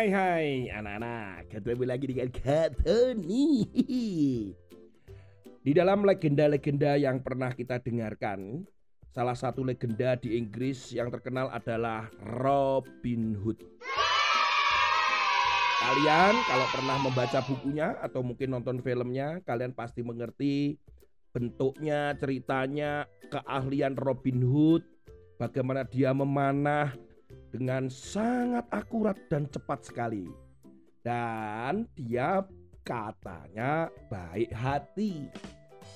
Hai hai. Anak-anak Ketemu lagi dengan Katoni Di dalam legenda-legenda yang pernah kita dengarkan Salah satu legenda di Inggris yang terkenal adalah Robin Hood. Kalian kalau pernah membaca bukunya atau mungkin nonton filmnya Kalian pasti mengerti bentuknya, ceritanya, keahlian Robin Hood Bagaimana dia memanah dengan sangat akurat dan cepat sekali. Dan dia katanya baik hati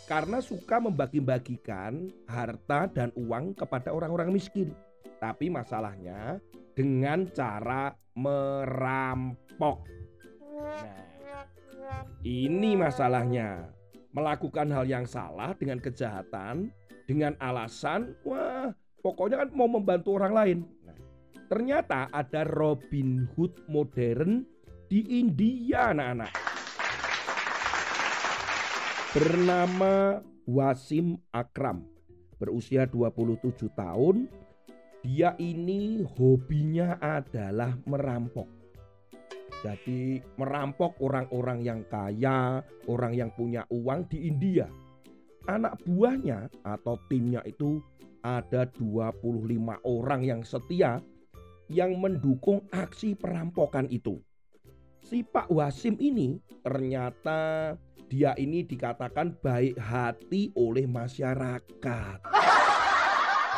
karena suka membagi-bagikan harta dan uang kepada orang-orang miskin. Tapi masalahnya dengan cara merampok. Nah, ini masalahnya. Melakukan hal yang salah dengan kejahatan dengan alasan wah pokoknya kan mau membantu orang lain. Ternyata ada Robin Hood modern di India anak-anak. Bernama Wasim Akram. Berusia 27 tahun. Dia ini hobinya adalah merampok. Jadi merampok orang-orang yang kaya, orang yang punya uang di India. Anak buahnya atau timnya itu ada 25 orang yang setia yang mendukung aksi perampokan itu. Si Pak Wasim ini ternyata dia ini dikatakan baik hati oleh masyarakat.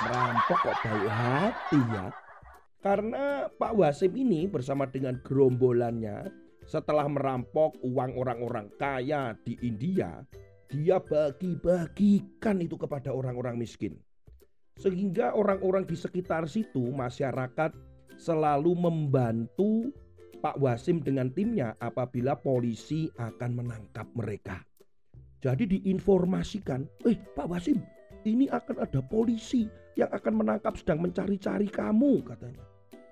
Merampok kok baik hati ya? Karena Pak Wasim ini bersama dengan gerombolannya setelah merampok uang orang-orang kaya di India, dia bagi-bagikan itu kepada orang-orang miskin. Sehingga orang-orang di sekitar situ, masyarakat selalu membantu Pak Wasim dengan timnya apabila polisi akan menangkap mereka. Jadi diinformasikan, eh Pak Wasim ini akan ada polisi yang akan menangkap sedang mencari-cari kamu katanya.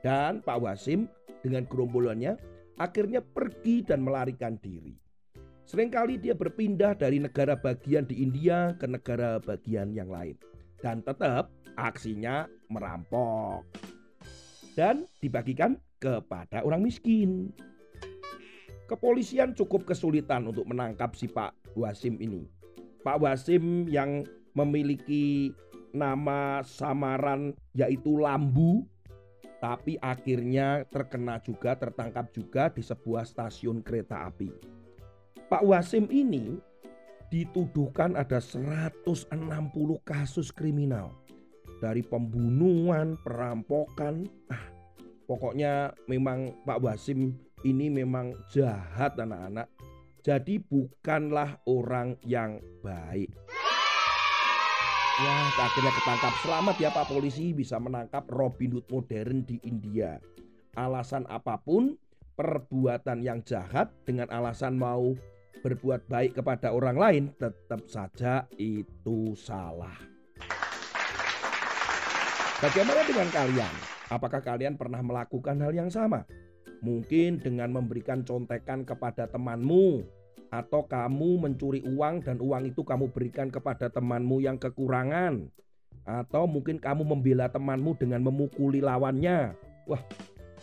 Dan Pak Wasim dengan gerombolannya akhirnya pergi dan melarikan diri. Seringkali dia berpindah dari negara bagian di India ke negara bagian yang lain. Dan tetap aksinya merampok dan dibagikan kepada orang miskin. Kepolisian cukup kesulitan untuk menangkap si Pak Wasim ini. Pak Wasim yang memiliki nama samaran yaitu Lambu tapi akhirnya terkena juga tertangkap juga di sebuah stasiun kereta api. Pak Wasim ini dituduhkan ada 160 kasus kriminal dari pembunuhan, perampokan. Ah, pokoknya memang Pak Wasim ini memang jahat anak-anak. Jadi bukanlah orang yang baik. Wah, akhirnya ketangkap. Selamat ya Pak Polisi bisa menangkap Robin Hood modern di India. Alasan apa pun, perbuatan yang jahat dengan alasan mau berbuat baik kepada orang lain tetap saja itu salah. Bagaimana dengan kalian? Apakah kalian pernah melakukan hal yang sama? Mungkin dengan memberikan contekan kepada temanmu, atau kamu mencuri uang dan uang itu kamu berikan kepada temanmu yang kekurangan, atau mungkin kamu membela temanmu dengan memukuli lawannya. Wah,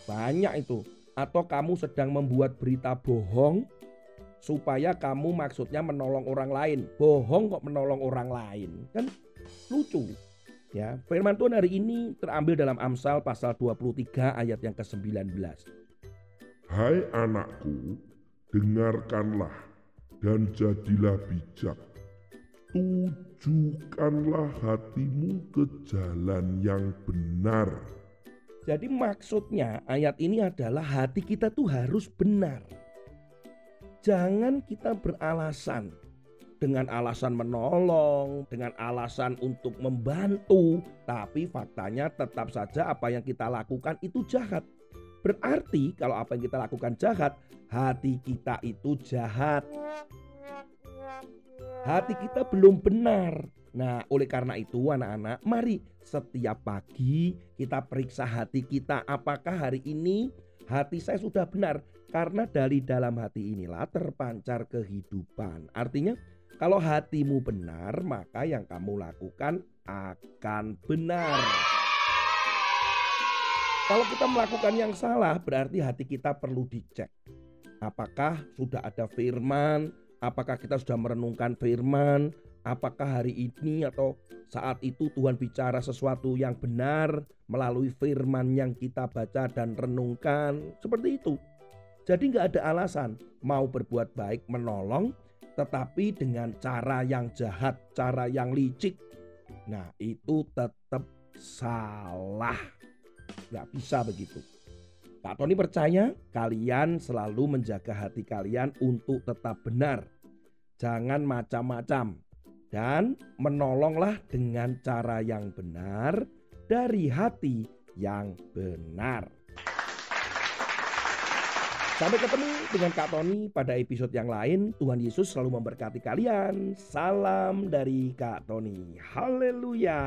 banyak itu. Atau kamu sedang membuat berita bohong supaya kamu maksudnya menolong orang lain. Bohong kok menolong orang lain. Kan lucu. Ya, firman Tuhan hari ini terambil dalam Amsal pasal 23 ayat yang ke-19. Hai anakku, dengarkanlah dan jadilah bijak. Tujukanlah hatimu ke jalan yang benar. Jadi maksudnya ayat ini adalah hati kita tuh harus benar. Jangan kita beralasan dengan alasan menolong, dengan alasan untuk membantu, tapi faktanya tetap saja apa yang kita lakukan itu jahat. Berarti kalau apa yang kita lakukan jahat, hati kita itu jahat. Hati kita belum benar. Nah, oleh karena itu anak-anak, mari setiap pagi kita periksa hati kita apakah hari ini hati saya sudah benar karena dari dalam hati inilah terpancar kehidupan. Artinya kalau hatimu benar, maka yang kamu lakukan akan benar. Kalau kita melakukan yang salah, berarti hati kita perlu dicek. Apakah sudah ada firman? Apakah kita sudah merenungkan firman? Apakah hari ini atau saat itu Tuhan bicara sesuatu yang benar melalui firman yang kita baca dan renungkan? Seperti itu. Jadi nggak ada alasan mau berbuat baik menolong tetapi dengan cara yang jahat, cara yang licik. Nah itu tetap salah. Nggak bisa begitu. Kak Tony percaya kalian selalu menjaga hati kalian untuk tetap benar. Jangan macam-macam. Dan menolonglah dengan cara yang benar dari hati yang benar. Sampai ketemu dengan Kak Tony pada episode yang lain. Tuhan Yesus selalu memberkati kalian. Salam dari Kak Tony. Haleluya.